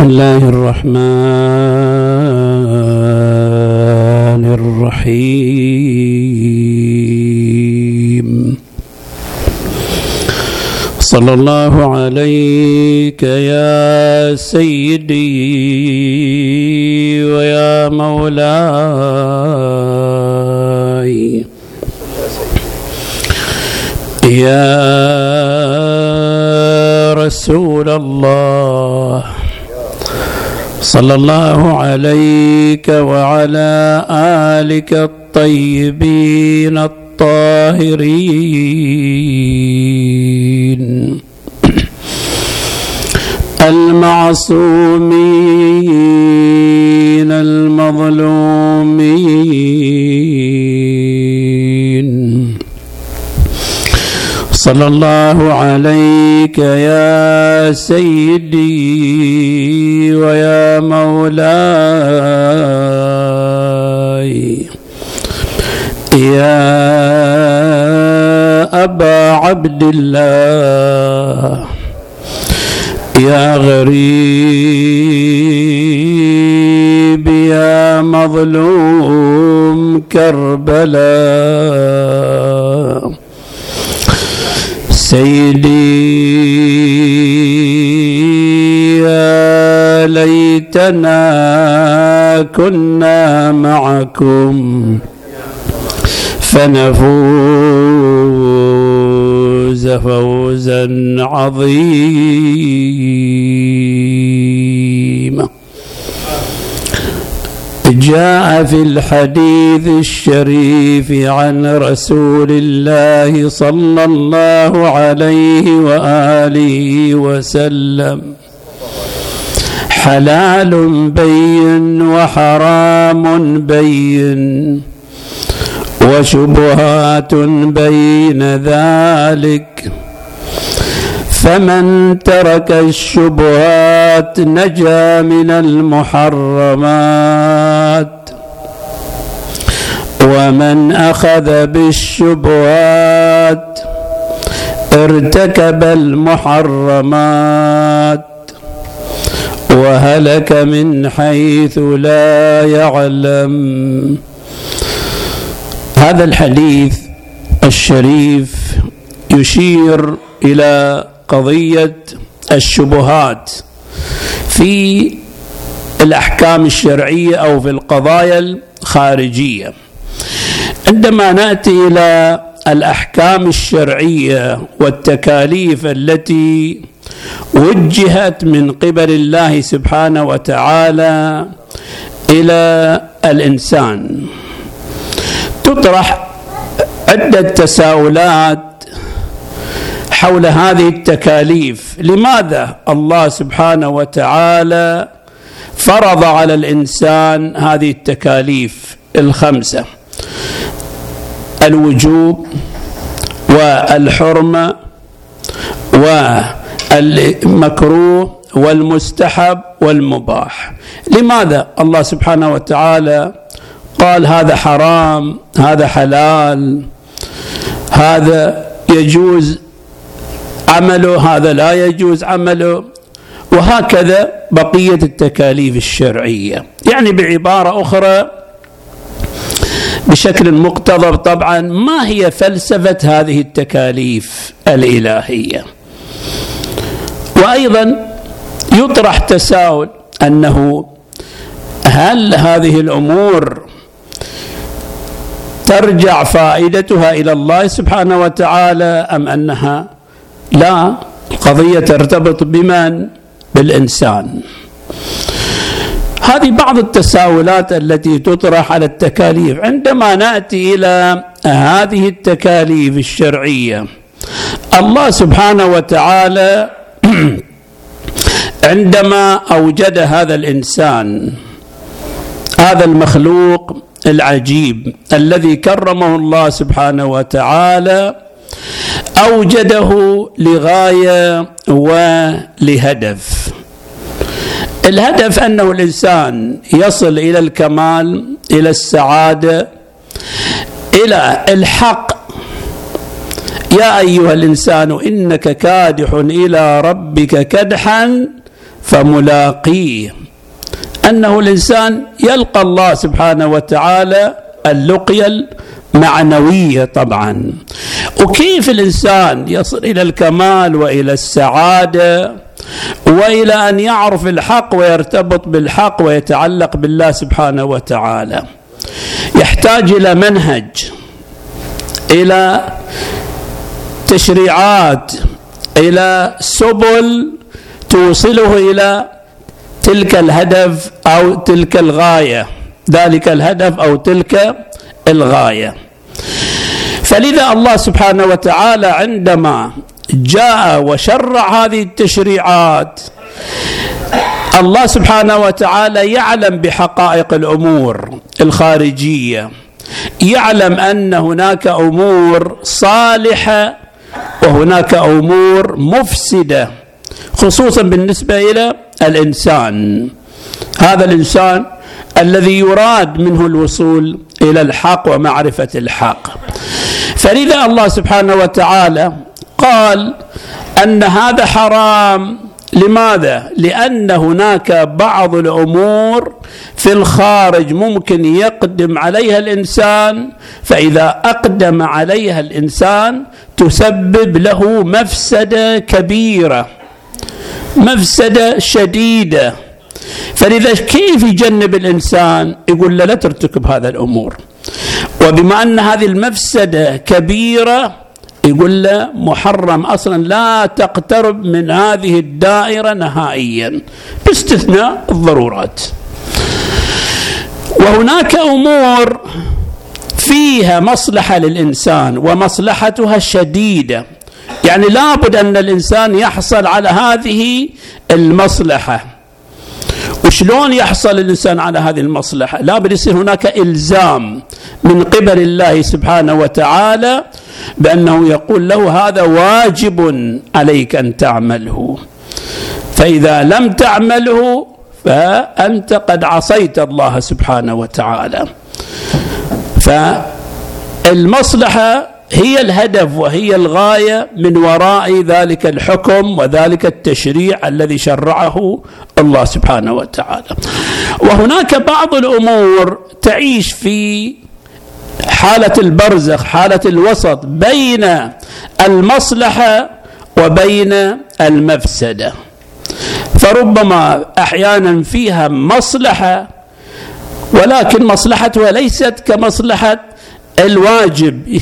بسم الله الرحمن الرحيم. صلى الله عليك يا سيدي ويا مولاي. يا رسول الله. صلى الله عليك وعلى آلك الطيبين الطاهرين. المعصومين المظلومين. صلى الله عليك يا سيدي ويا مولاي. يا أبا عبد الله. يا غريب يا مظلوم كربلاء. سيدي يا ليتنا كنا معكم فنفوز فوزا عظيما. جاء في الحديث الشريف عن رسول الله صلى الله عليه وآله وسلم. حلال بين وحرام بين وشبهات بين ذلك. فمن ترك الشبهات نجا من المحرمات. ومن أخذ بالشبهات ارتكب المحرمات. وهلك من حيث لا يعلم. هذا الحديث الشريف يشير إلى قضية الشبهات في الأحكام الشرعية أو في القضايا الخارجية. عندما نأتي إلى الأحكام الشرعية والتكاليف التي وجهت من قبل الله سبحانه وتعالى إلى الإنسان تطرح عدة تساؤلات حول هذه التكاليف. لماذا الله سبحانه وتعالى فرض على الإنسان هذه التكاليف الخمسة؟ الوجوب والحرمة والمكروه والمستحب والمباح. لماذا الله سبحانه وتعالى قال هذا حرام هذا حلال هذا يجوز عمله هذا لا يجوز عمله. وهكذا بقية التكاليف الشرعية. يعني بعبارة أخرى بشكل مقتضب طبعا ما هي فلسفة هذه التكاليف الإلهية؟ وأيضا يطرح تساؤل أنه هل هذه الأمور ترجع فائدتها إلى الله سبحانه وتعالى أم أنها لا القضية ترتبط بمن؟ بالإنسان. هذه بعض التساؤلات التي تطرح على التكاليف. عندما نأتي إلى هذه التكاليف الشرعية الله سبحانه وتعالى عندما أوجد هذا الإنسان هذا المخلوق العجيب الذي كرمه الله سبحانه وتعالى أوجده لغاية ولهدف. الهدف أنه الإنسان يصل إلى الكمال إلى السعادة إلى الحق. يا أيها الإنسان إنك كادح إلى ربك كدحا فملاقيه. أنه الإنسان يلقى الله سبحانه وتعالى اللقيه المعنوية طبعا. وكيف الإنسان يصل إلى الكمال وإلى السعادة وإلى أن يعرف الحق ويرتبط بالحق ويتعلق بالله سبحانه وتعالى؟ يحتاج إلى منهج إلى تشريعات إلى سبل توصله إلى تلك الهدف أو تلك الغاية ذلك الهدف أو تلك الغاية. فلذا الله سبحانه وتعالى عندما جاء وشرع هذه التشريعات الله سبحانه وتعالى يعلم بحقائق الأمور الخارجية يعلم أن هناك أمور صالحة وهناك أمور مفسدة خصوصا بالنسبة إلى الإنسان. هذا الإنسان الذي يراد منه الوصول إلى الحق ومعرفة الحق. فلذا الله سبحانه وتعالى قال أن هذا حرام لماذا؟ لأن هناك بعض الأمور في الخارج ممكن يقدم عليها الإنسان فإذا أقدم عليها الإنسان تسبب له مفسدة كبيرة مفسدة شديدة فلذا كيف يجنب الإنسان؟ يقول له لا ترتكب هذا الأمور وبما أن هذه المفسدة كبيرة يقول له محرم أصلا لا تقترب من هذه الدائرة نهائيا باستثناء الضرورات. وهناك أمور فيها مصلحة للإنسان ومصلحتها شديدة. يعني لابد أن الإنسان يحصل على هذه المصلحة. وشلون يحصل الإنسان على هذه المصلحة؟ لابد يصير هناك إلزام من قبل الله سبحانه وتعالى بأنه يقول له هذا واجب عليك أن تعمله. فإذا لم تعمله فأنت قد عصيت الله سبحانه وتعالى. فالمصلحة هي الهدف وهي الغاية من وراء ذلك الحكم وذلك التشريع الذي شرعه الله سبحانه وتعالى. وهناك بعض الأمور تعيش في حالة البرزخ، حالة الوسط بين المصلحة وبين المفسدة. فربما أحيانا فيها مصلحة ولكن مصلحتها ليست كمصلحة الواجب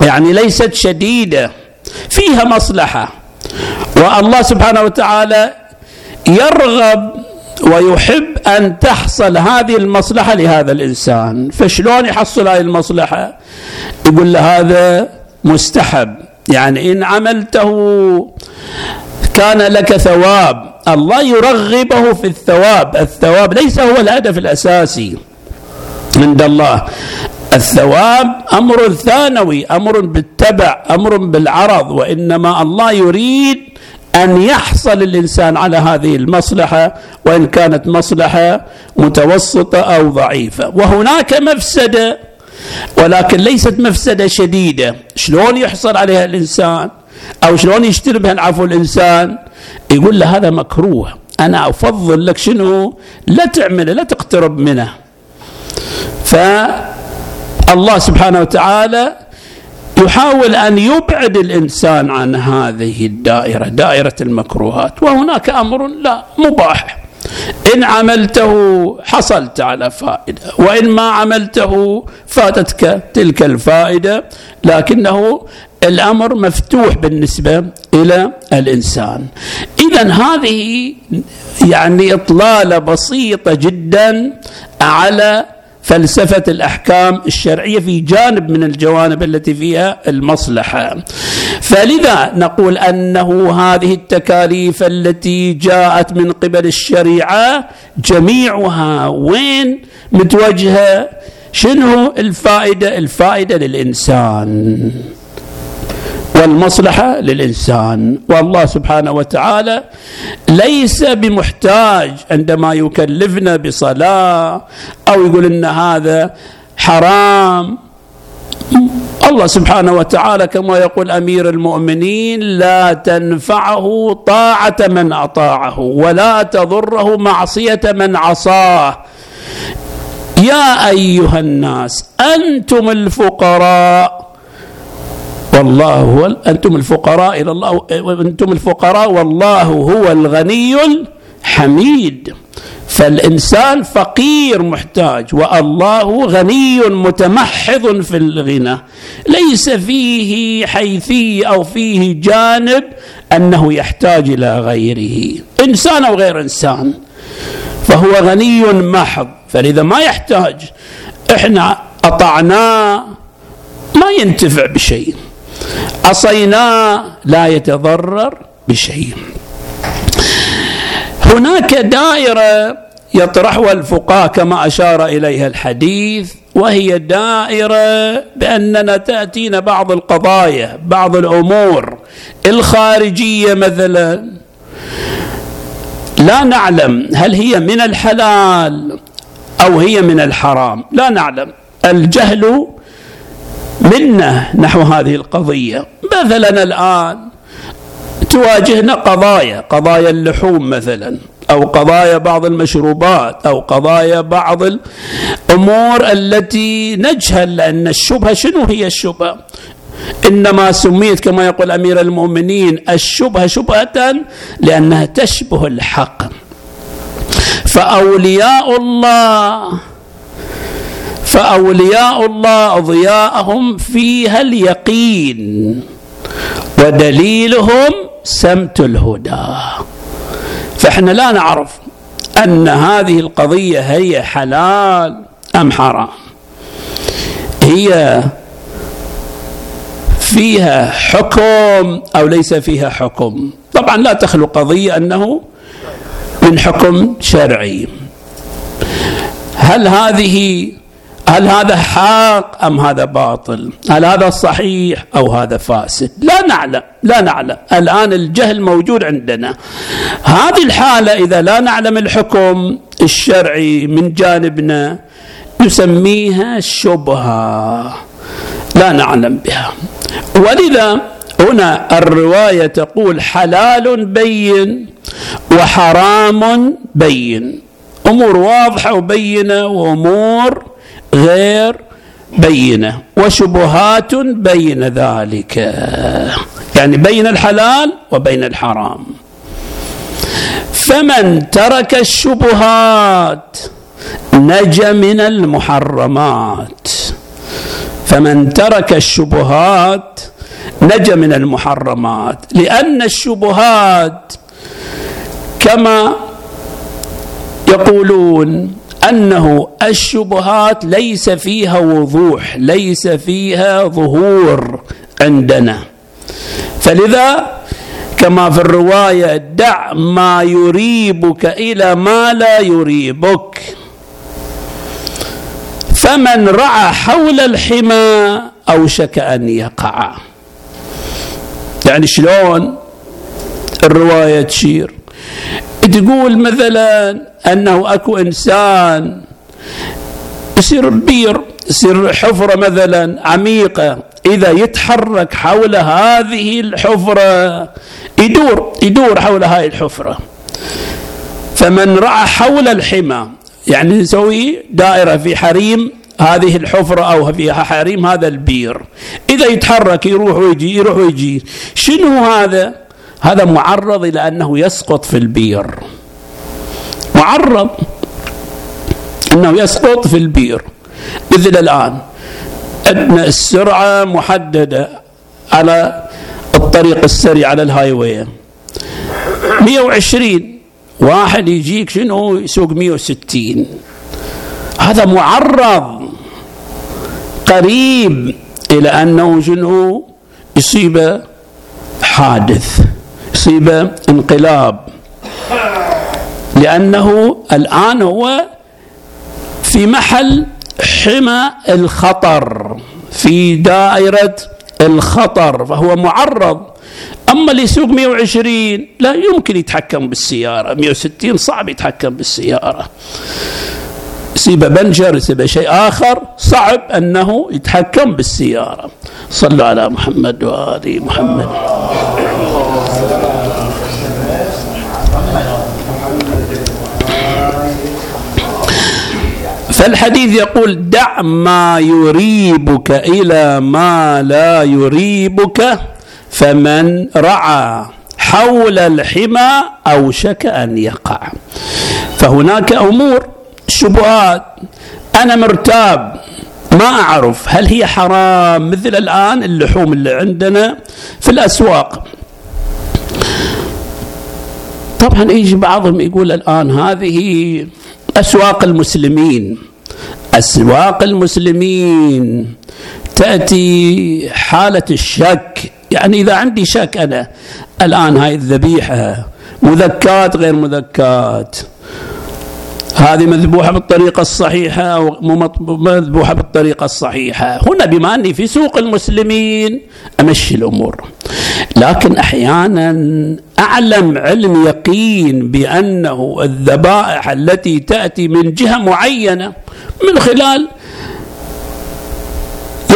يعني ليست شديدة فيها مصلحة. والله سبحانه وتعالى يرغب ويحب أن تحصل هذه المصلحة لهذا الإنسان. فشلون يحصل هذه المصلحة؟ يقول له هذا مستحب. يعني إن عملته كان لك ثواب الله يرغبه في الثواب. الثواب ليس هو الهدف الأساسي عند الله. الثواب أمر ثانوي أمر بالتبع أمر بالعرض وإنما الله يريد أن يحصل الإنسان على هذه المصلحة وإن كانت مصلحة متوسطة أو ضعيفة. وهناك مفسدة ولكن ليست مفسدة شديدة. شلون يحصل عليها الإنسان؟ أو شلون يجتنبها العفو الإنسان؟ يقول له هذا مكروه. أنا أفضل لك شنو؟ لا تعمله لا تقترب منه. ف الله سبحانه وتعالى يحاول أن يبعد الإنسان عن هذه الدائرة دائرة المكروهات. وهناك أمر لا مباح. إن عملته حصلت على فائدة وإن ما عملته فاتتك تلك الفائدة. لكنه الأمر مفتوح بالنسبة إلى الإنسان. اذا هذه يعني إطلالة بسيطة جدا على فلسفة الأحكام الشرعية في جانب من الجوانب التي فيها المصلحة. فلذا نقول أنه هذه التكاليف التي جاءت من قبل الشريعة جميعها وين متوجهه؟ شنو الفائدة؟ الفائدة للإنسان. والمصلحة للإنسان. والله سبحانه وتعالى ليس بمحتاج عندما يكلفنا بصلاة أو يقول إن هذا حرام. الله سبحانه وتعالى كما يقول أمير المؤمنين لا تنفعه طاعة من أطاعه ولا تضره معصية من عصاه. يا أيها الناس أنتم الفقراء. والله هو أنتم الفقراء إلى الله أنتم الفقراء والله هو الغني الحميد. فالإنسان فقير محتاج والله غني متمحض في الغنى. ليس فيه حيثيه أو فيه جانب أنه يحتاج إلى غيره. إنسان أو غير إنسان فهو غني محض. فلذا ما يحتاج إحنا أطعناه ما ينتفع بشيء. عصيناه لا يتضرر بشيء. هناك دائرة يطرحها الفقهاء كما أشار إليها الحديث وهي دائرة بأننا تأتينا بعض القضايا بعض الأمور الخارجية مثلا. لا نعلم هل هي من الحلال أو هي من الحرام لا نعلم. الجهل منا نحو هذه القضية مثلا الآن تواجهنا قضايا قضايا اللحوم مثلا أو قضايا بعض المشروبات أو قضايا بعض الأمور التي نجهل لأن الشبهة شنو هي الشبهة؟ إنما سميت كما يقول أمير المؤمنين الشبهة شبهة لأنها تشبه الحق فأولياء الله فأولياء الله ضياءهم فيها اليقين ودليلهم سمت الهدى. فإحنا لا نعرف أن هذه القضية هي حلال أم حرام. هي فيها حكم أو ليس فيها حكم؟ طبعا لا تخلو قضية أنه من حكم شرعي. هل هذه هل هذا حق أم هذا باطل؟ هل هذا صحيح أو هذا فاسد؟ لا نعلم، لا نعلم، الآن الجهل موجود عندنا. هذه الحالة إذا لا نعلم الحكم الشرعي من جانبنا نسميها شبهة. لا نعلم بها. ولذا هنا الرواية تقول حلال بين وحرام بين. أمور واضحة وبينة وأمور غير بينة وشبهات بين ذلك. يعني بين الحلال وبين الحرام. فمن ترك الشبهات نجا من المحرمات. فمن ترك الشبهات نجا من المحرمات. لأن الشبهات كما يقولون أنه الشبهات ليس فيها وضوح ليس فيها ظهور عندنا. فلذا كما في الرواية دع ما يريبك إلى ما لا يريبك. فمن رعى حول الحمى اوشك أن يقع. يعني شلون الرواية تشير؟ تقول مثلا أنه أكو إنسان يصير بير يصير حفرة مثلا عميقة إذا يتحرك حول هذه الحفرة يدور يدور حول هاي الحفرة. فمن رعى حول الحمى يعني نسوي دائرة في حريم هذه الحفرة أو في حريم هذا البير. إذا يتحرك يروح ويجي يروح ويجي. شنو هذا؟ هذا معرض إلى أنه يسقط في البير. معرض أنه يسقط في البير. مثل الآن أن السرعة محددة على الطريق السريع على ال highway 120 واحد يجيك شنو؟ يسوق 160 هذا معرض قريب إلى أنه شنو؟ يصيب حادث. يصيب انقلاب. لأنه الآن هو في محل حمى الخطر في دائرة الخطر فهو معرض. أما اللي يسوق 120 لا يمكن يتحكم بالسيارة. 160 صعب يتحكم بالسيارة. يصيبه بنجر يصيبه شيء آخر. صعب أنه يتحكم بالسيارة. صلوا على محمد وآل محمد. فالحديث يقول دع ما يريبك إلى ما لا يريبك فمن رعى حول الحمى اوشك أن يقع. فهناك أمور شبهات أنا مرتاب ما أعرف هل هي حرام مثل الآن اللحوم اللي عندنا في الأسواق. طبعا يجي بعضهم يقول الآن هذه أسواق المسلمين. أسواق المسلمين تأتي حالة الشك. يعني إذا عندي شك أنا الآن هاي الذبيحة مذكات غير مذكات هذه مذبوحة بالطريقة الصحيحة أو مذبوحة بالطريقة الصحيحة. هنا بما أني في سوق المسلمين أمشي الأمور. لكن أحيانا أعلم علم يقين بأنه الذبائح التي تأتي من جهة معينة من خلال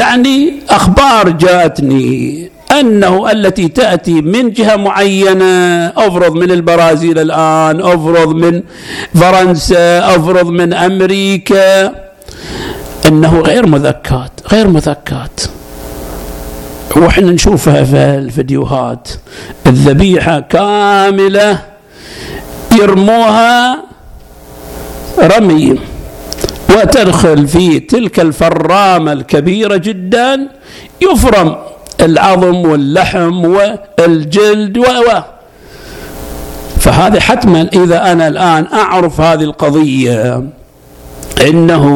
يعني أخبار جاءتني أنه التي تأتي من جهة معينة أفرض من البرازيل الآن أفرض من فرنسا أفرض من أمريكا. أنه غير مذكات غير مذكات. وإحنا نشوفها في الفيديوهات. الذبيحة كاملة يرموها رمي. وتدخل في تلك الفرامة الكبيرة جدا يفرم. العظم واللحم والجلد و فهذا حتما إذا أنا الآن أعرف هذه القضية إنه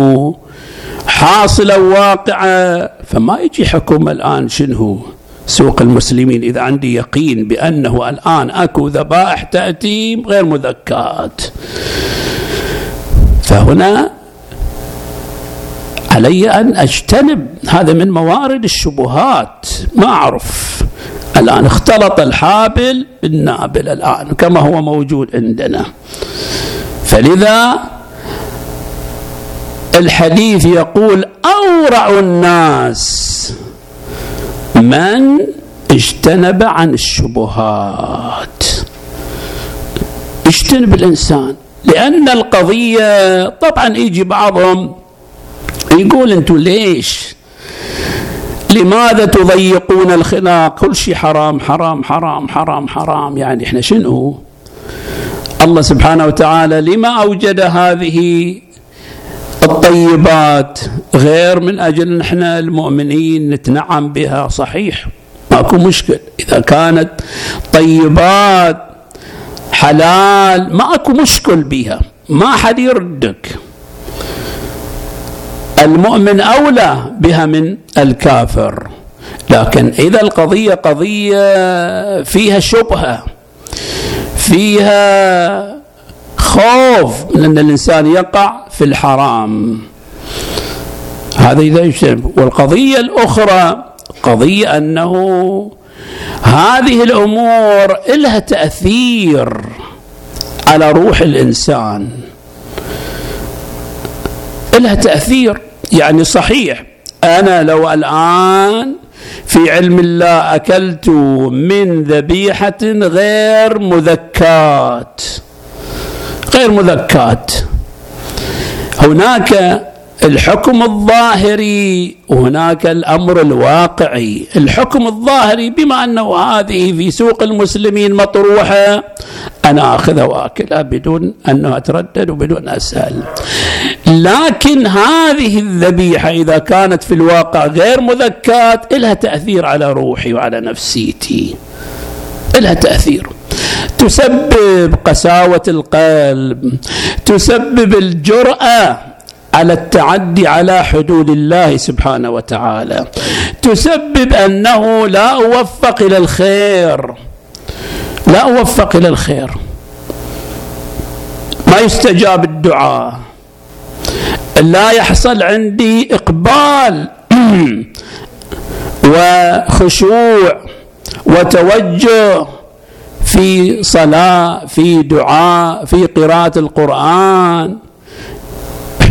حاصلة واقعة فما يجي حكم الآن شنو سوق المسلمين إذا عندي يقين بأنه الآن أكو ذبائح تأتي غير مذكات فهنا علي أن أجتنب. هذا من موارد الشبهات. ما أعرف. الآن اختلط الحابل بالنابل الآن كما هو موجود عندنا. فلذا الحديث يقول أورع الناس من اجتنب عن الشبهات. اجتنب الإنسان لأن القضية طبعا يجي بعضهم يقول أنتم ليش؟ لماذا تضيقون الخلاق كل شيء حرام حرام حرام حرام حرام. يعني إحنا شنو؟ الله سبحانه وتعالى لما أوجد هذه الطيبات غير من أجل نحن المؤمنين نتنعم بها؟ صحيح ماكو مشكل. إذا كانت طيبات حلال ماكو مشكل بها. ما حد يردك. المؤمن أولى بها من الكافر. لكن إذا القضية قضية فيها شبهة فيها خوف من أن الإنسان يقع في الحرام. هذا اذا يجتنب والقضية الأخرى قضية أنه هذه الأمور لها تأثير على روح الإنسان. لها تأثير. يعني صحيح. أنا لو الآن في علم الله أكلت من ذبيحة غير مذكات غير مذكات هناك الحكم الظاهري وهناك الأمر الواقعي، الحكم الظاهري بما انه هذه في سوق المسلمين مطروحة أنا اخذها واكلها بدون أن أتردد وبدون أسأل. لكن هذه الذبيحة إذا كانت في الواقع غير مذكات لها تأثير على روحي وعلى نفسيتي. لها تأثير. تسبب قساوة القلب، تسبب الجرأة على التعدي على حدود الله سبحانه وتعالى. تسبب أنه لا أوفق إلى الخير. لا أوفق إلى الخير. ما يستجاب الدعاء. لا يحصل عندي إقبال وخشوع وتوجه في صلاة في دعاء في قراءة القرآن.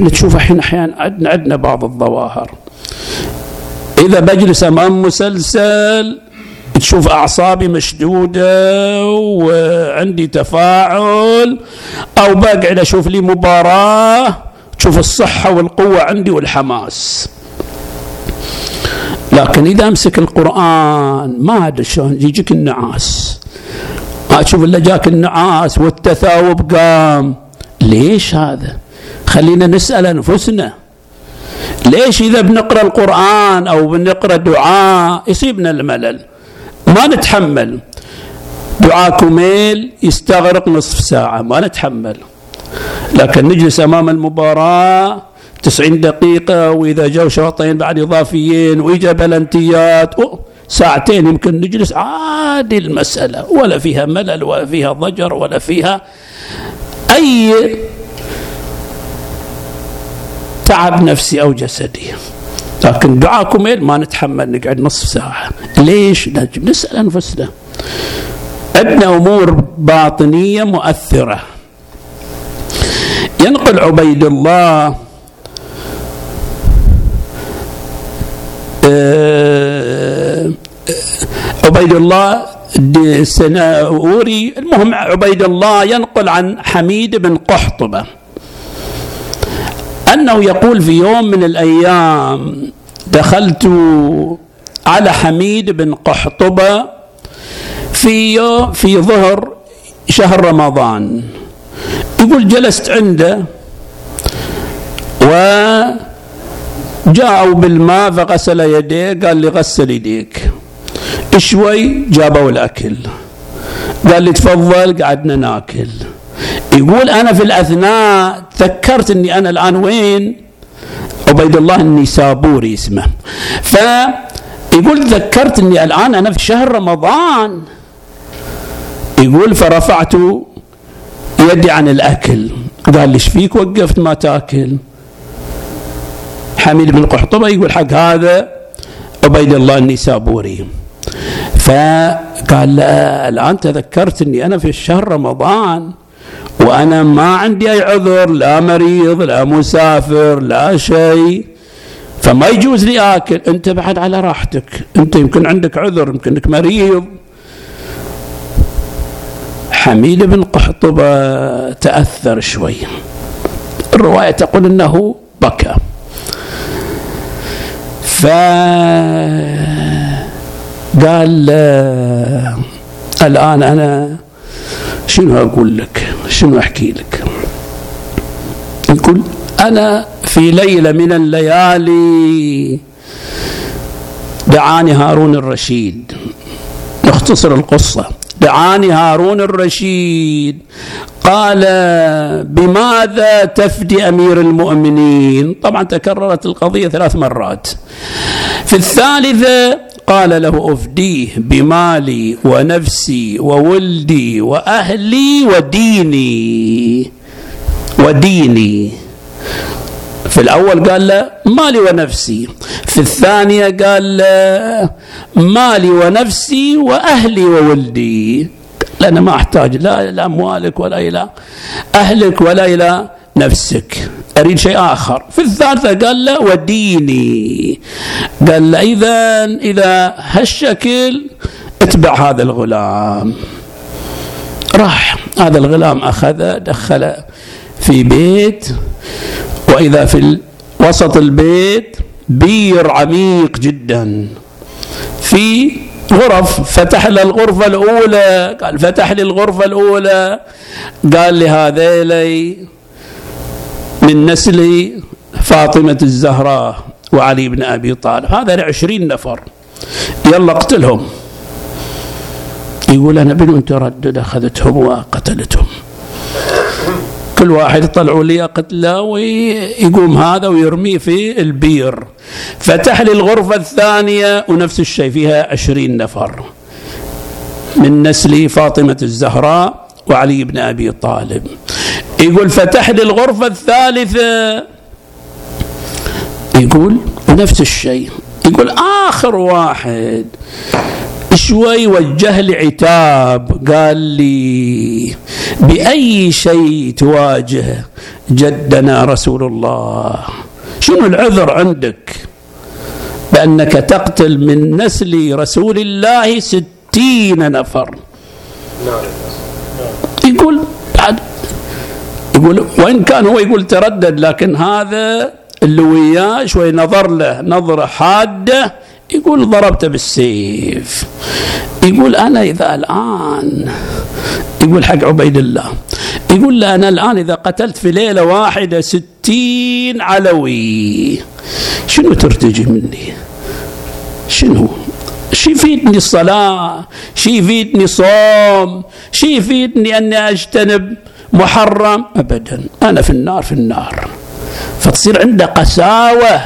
إحنا تشوف الحين أحيانا عندنا عندنا بعض الظواهر. إذا بجلس امام مسلسل تشوف أعصابي مشدودة وعندي تفاعل أو بقعد أشوف لي مباراة تشوف الصحة والقوة عندي والحماس. لكن إذا أمسك القرآن ما أدري شلون يجيك النعاس. ما تشوف إلا جاك النعاس والتثاوب قام. ليش هذا؟ خلينا نسأل أنفسنا. ليش إذا بنقرأ القرآن أو بنقرأ دعاء يصيبنا الملل؟ ما نتحمل. دعاء كميل يستغرق نصف ساعة ما نتحمل. لكن نجلس أمام المباراة تسعين دقيقة وإذا جو شوطين بعد إضافيين وإجا بلنتيات ساعتين يمكن نجلس عادي المسألة. ولا فيها ملل ولا فيها ضجر ولا فيها أي تعب نفسي أو جسدي. لكن دعاكم ما نتحمل نقعد نصف ساعة. ليش؟ نسأل أنفسنا. عندنا أمور باطنية مؤثرة. ينقل عبيد الله آه، عبيد الله السناوري المهم عبيد الله ينقل عن حميد بن قحطبة. انه يقول في يوم من الأيام دخلت على حميد بن قحطبة في في ظهر شهر رمضان. يقول جلست عنده و جاءوا بالماء فغسل يديه قال لي غسل يديك. شوي جابوا الأكل. قال لي تفضل قعدنا ناكل. يقول أنا في الأثناء تذكرت إني أنا الآن وين؟ عبيد الله النيسابوري اسمه. فيقول تذكرت إني الآن أنا في شهر رمضان. يقول فرفعت يدي عن الأكل. قال لي فيك وقفت ما تأكل؟ حميد بن قحطبة يقول حق هذا عبيد الله النيسابوري. فقال لا الآن تذكرت أني أنا في الشهر رمضان. وأنا ما عندي أي عذر لا مريض لا مسافر لا شيء. فما يجوز لي آكل. أنت بعد على راحتك. أنت يمكن عندك عذر يمكن انك مريض. حميد بن قحطبة تأثر شوي. الرواية تقول أنه بكى. فقال الآن أنا شنو أقول لك؟ شنو أحكي لك؟ يقول أنا في ليلة من الليالي دعاني هارون الرشيد. نختصر القصة. دعاني هارون الرشيد. قال بماذا تفدي أمير المؤمنين؟ طبعا تكررت القضية ثلاث مرات. في الثالثة قال له أفديه بمالي ونفسي وولدي وأهلي وديني وديني. في الأول قال له مالي ونفسي. في الثانية قال له مالي ونفسي وأهلي وولدي. لأنا ما أحتاج لا إلى أموالك ولا إلى أهلك ولا إلى نفسك. أريد شيء آخر. في الثالثة قال له وديني. قال له إذا إذا هالشكل اتبع هذا الغلام. راح هذا الغلام أخذه دخله في بيت وإذا في وسط البيت بير عميق جدا. في غرف فتح له الغرفة الأولى. قال فتح لي الغرفة الأولى. قال لي هذيلي من نسل فاطمة الزهراء وعلي بن أبي طالب. هذا عشرين نفر. يلا اقتلهم. يقول أنا بدون تردد أخذتهم وقتلتهم. كل واحد يطلعوا لي قتله ويقوم هذا ويرميه في البير. فتح لي الغرفة الثانية ونفس الشيء فيها عشرين نفر. من نسل فاطمة الزهراء وعلي بن أبي طالب. يقول فتح لي الغرفة الثالثة. يقول نفس الشيء. يقول آخر واحد شوي وجه لي عتاب. قال لي بأي شيء تواجه جدنا رسول الله؟ شنو العذر عندك؟ بأنك تقتل من نسل رسول الله ستين نفر. يقول يقول وإن كان هو يقول تردد لكن هذا اللي وياه شوي نظر له نظرة حادة يقول ضربته بالسيف. يقول أنا إذا الآن يقول حق عبيد الله يقول له أنا الآن إذا قتلت في ليلة واحدة ستين علوي شنو ترتجي مني؟ شنو؟ شي يفيدني الصلاة شي يفيدني صوم شي يفيدني أني أجتنب محرم أبدا. أنا في النار في النار. فتصير عنده قساوة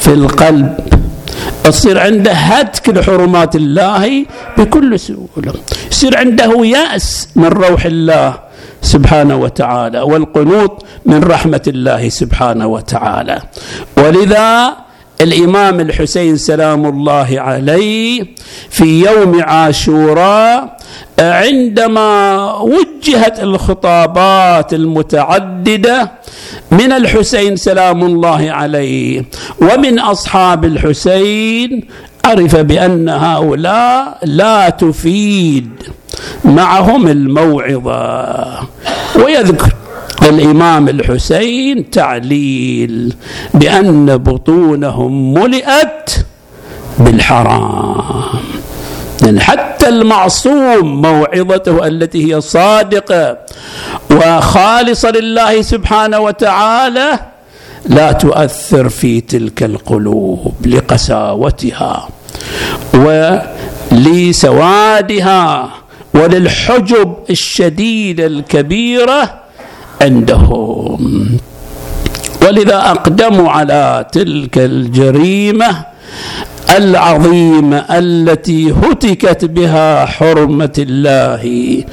في القلب. تصير عنده هتك لحرمات الله بكل سهولة. يصير عنده يأس من روح الله سبحانه وتعالى والقنوط من رحمة الله سبحانه وتعالى. ولذا الإمام الحسين سلام الله عليه في يوم عاشوراء عندما وجهت الخطابات المتعددة من الحسين سلام الله عليه ومن أصحاب الحسين عرف بأن هؤلاء لا تفيد معهم الموعظة. ويذكر الإمام الحسين تعليل بأن بطونهم ملئت بالحرام. يعني حتى المعصوم موعظته التي هي صادقة وخالصة لله سبحانه وتعالى لا تؤثر في تلك القلوب لقساوتها ولسوادها وللحجب الشديده الكبيرة عندهم. ولذا أقدموا على تلك الجريمة العظيمه التي هتكت بها حرمة الله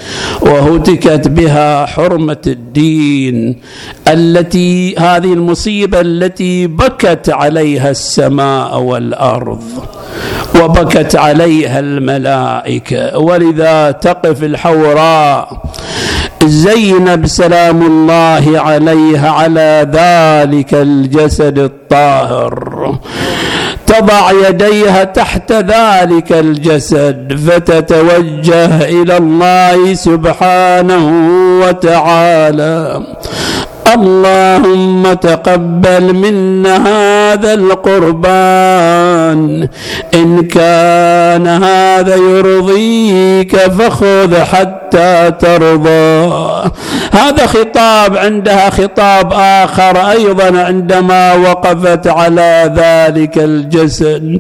وهتكت بها حرمة الدين التي هذه المصيبة التي بكت عليها السماء والأرض وبكت عليها الملائكة. ولذا تقف الحوراء. زينب سلام الله عليها على ذلك الجسد الطاهر. تضع يديها تحت ذلك الجسد فتتوجه إلى الله سبحانه وتعالى. اللهم تقبل منا هذا القربان. إن كان هذا يرضيك فخذ حتى ترضى. هذا خطاب عندها خطاب آخر أيضا عندما وقفت على ذلك الجسد.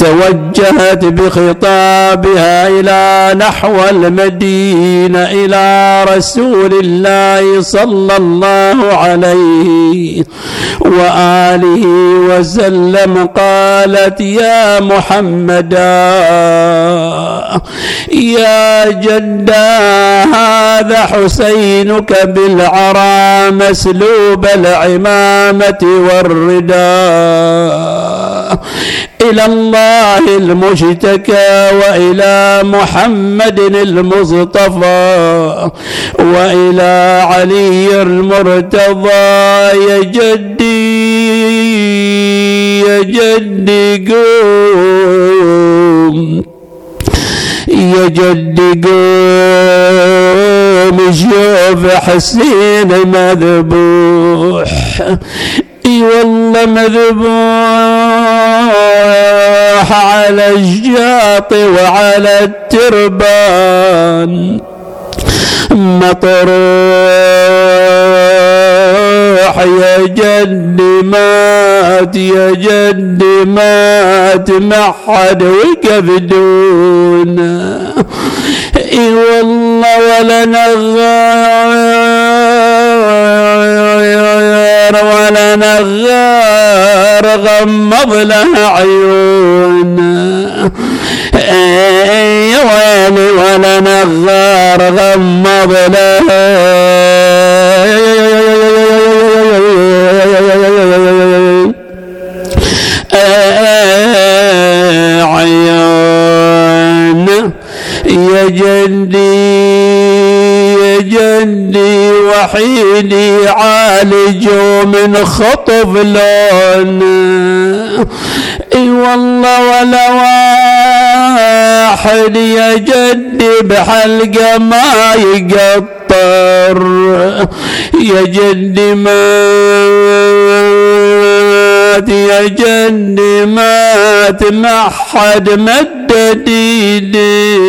توجهت بخطابها إلى نحو المدينة إلى رسول الله صلى الله عليه وآله وسلم قالت يا محمدا يا جدا هذا حسينك بالعرى مسلوب العمامة والرداء إلى الله المشتكى وإلى محمد المصطفى وإلى علي المرتضى. يا جدي يا جدي قوم يا جدي قوم شوف حسين مذبوح. والله مذبوح على الشاط وعلى التربان. مطروح يا جدي مات يا جدي مات ما حد وقف دونه إي والله ولا نغار له عيون. يا ويلي ولا نغار غمض له وحيدي عالجوا من خطف لون. إي والله ولا واحد يا جدي بحلقه ما يقطر. يا جدي مات يا جدي مات ما حد مدد ايدي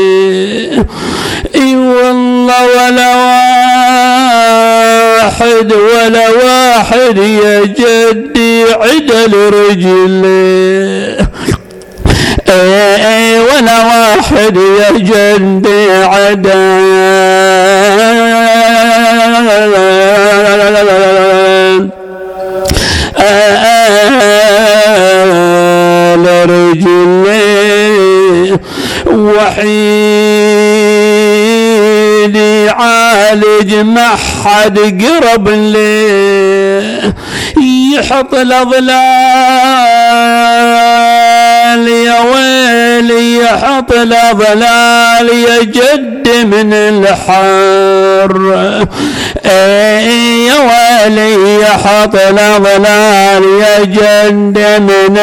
اي والله ولا واحد ولا واحد يا جدي عدل رجلي اي ولا واحد يا جدي عدل رجلي وحيد يعالج ما حد قرب لي يحط الاظلال يا ويلي يحط الاظلال يا جد من الحر. اي يا ويلي يحط الاظلال يا جد من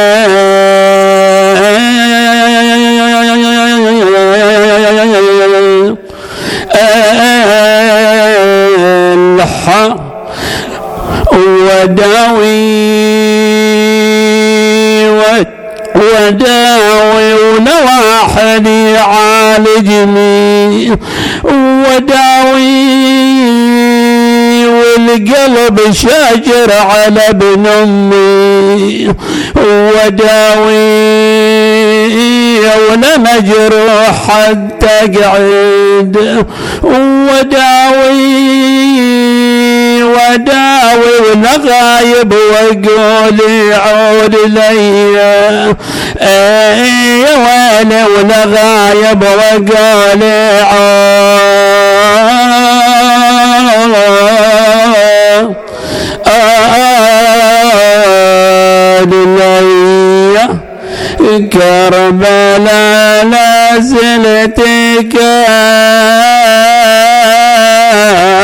الحق وداوي وداوي ونواحد يعالجني وداوي والقلب شاجر على ابن أمي وداوي ولا مجروح حتى قعد وداوي وداوي ونغايب واقول عود لي يا ويلي ونغايب واقول عود. لي كربلاء لا زلت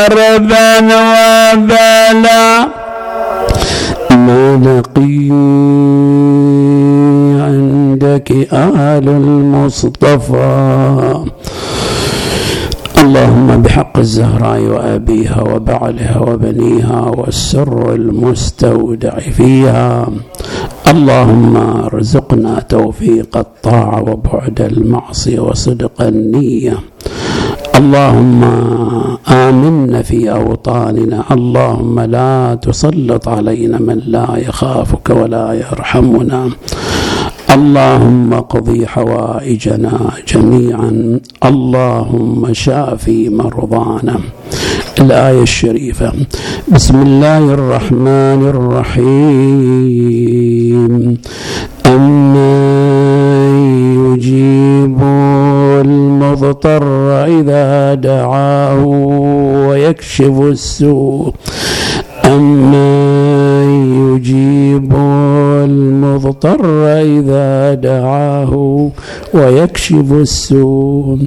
كربا وبلا ما لقي عندك آل المصطفى. اللهم بحق الزهراء وأبيها وبعلها وبنيها والسر المستودع فيها اللهم ارزقنا توفيق الطاعة وبعد المعصية وصدق النية. اللهم آمنا في أوطاننا. اللهم لا تسلط علينا من لا يخافك ولا يرحمنا. اللهم اقضي حوائجنا جميعا. اللهم شافي مرضانا. الآية الشريفة بسم الله الرحمن الرحيم. أما يجيب المضطر إذا دعاه ويكشف السوء. أما يجيب المضطر إذا دعاه ويكشف السوء.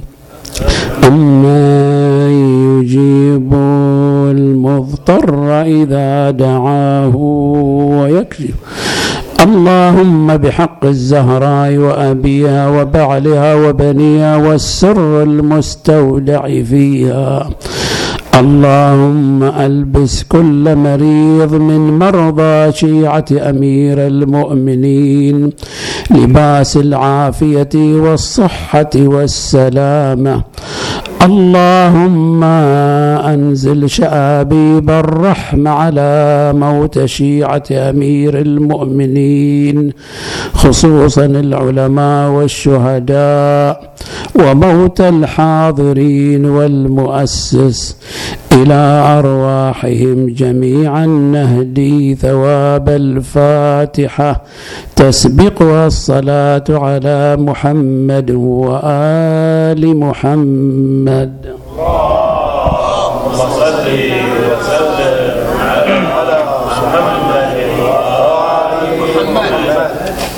أما يجيب المضطر إذا دعاه ويكشف. اللهم بحق الزهراء وأبيها وبعلها وبنيها والسر المستودع فيها. اللهم ألبس كل مريض من مرضى شيعة أمير المؤمنين. لباس العافية والصحة والسلامة. اللهم أنزل شآبيب الرحمه على موت شيعة أمير المؤمنين خصوصا العلماء والشهداء. وموت الحاضرين والمؤسس إلى أرواحهم جميعا نهدي ثواب الفاتحة. تسبقها الصلاه على محمد وآل محمد. اللهم صل وسلم.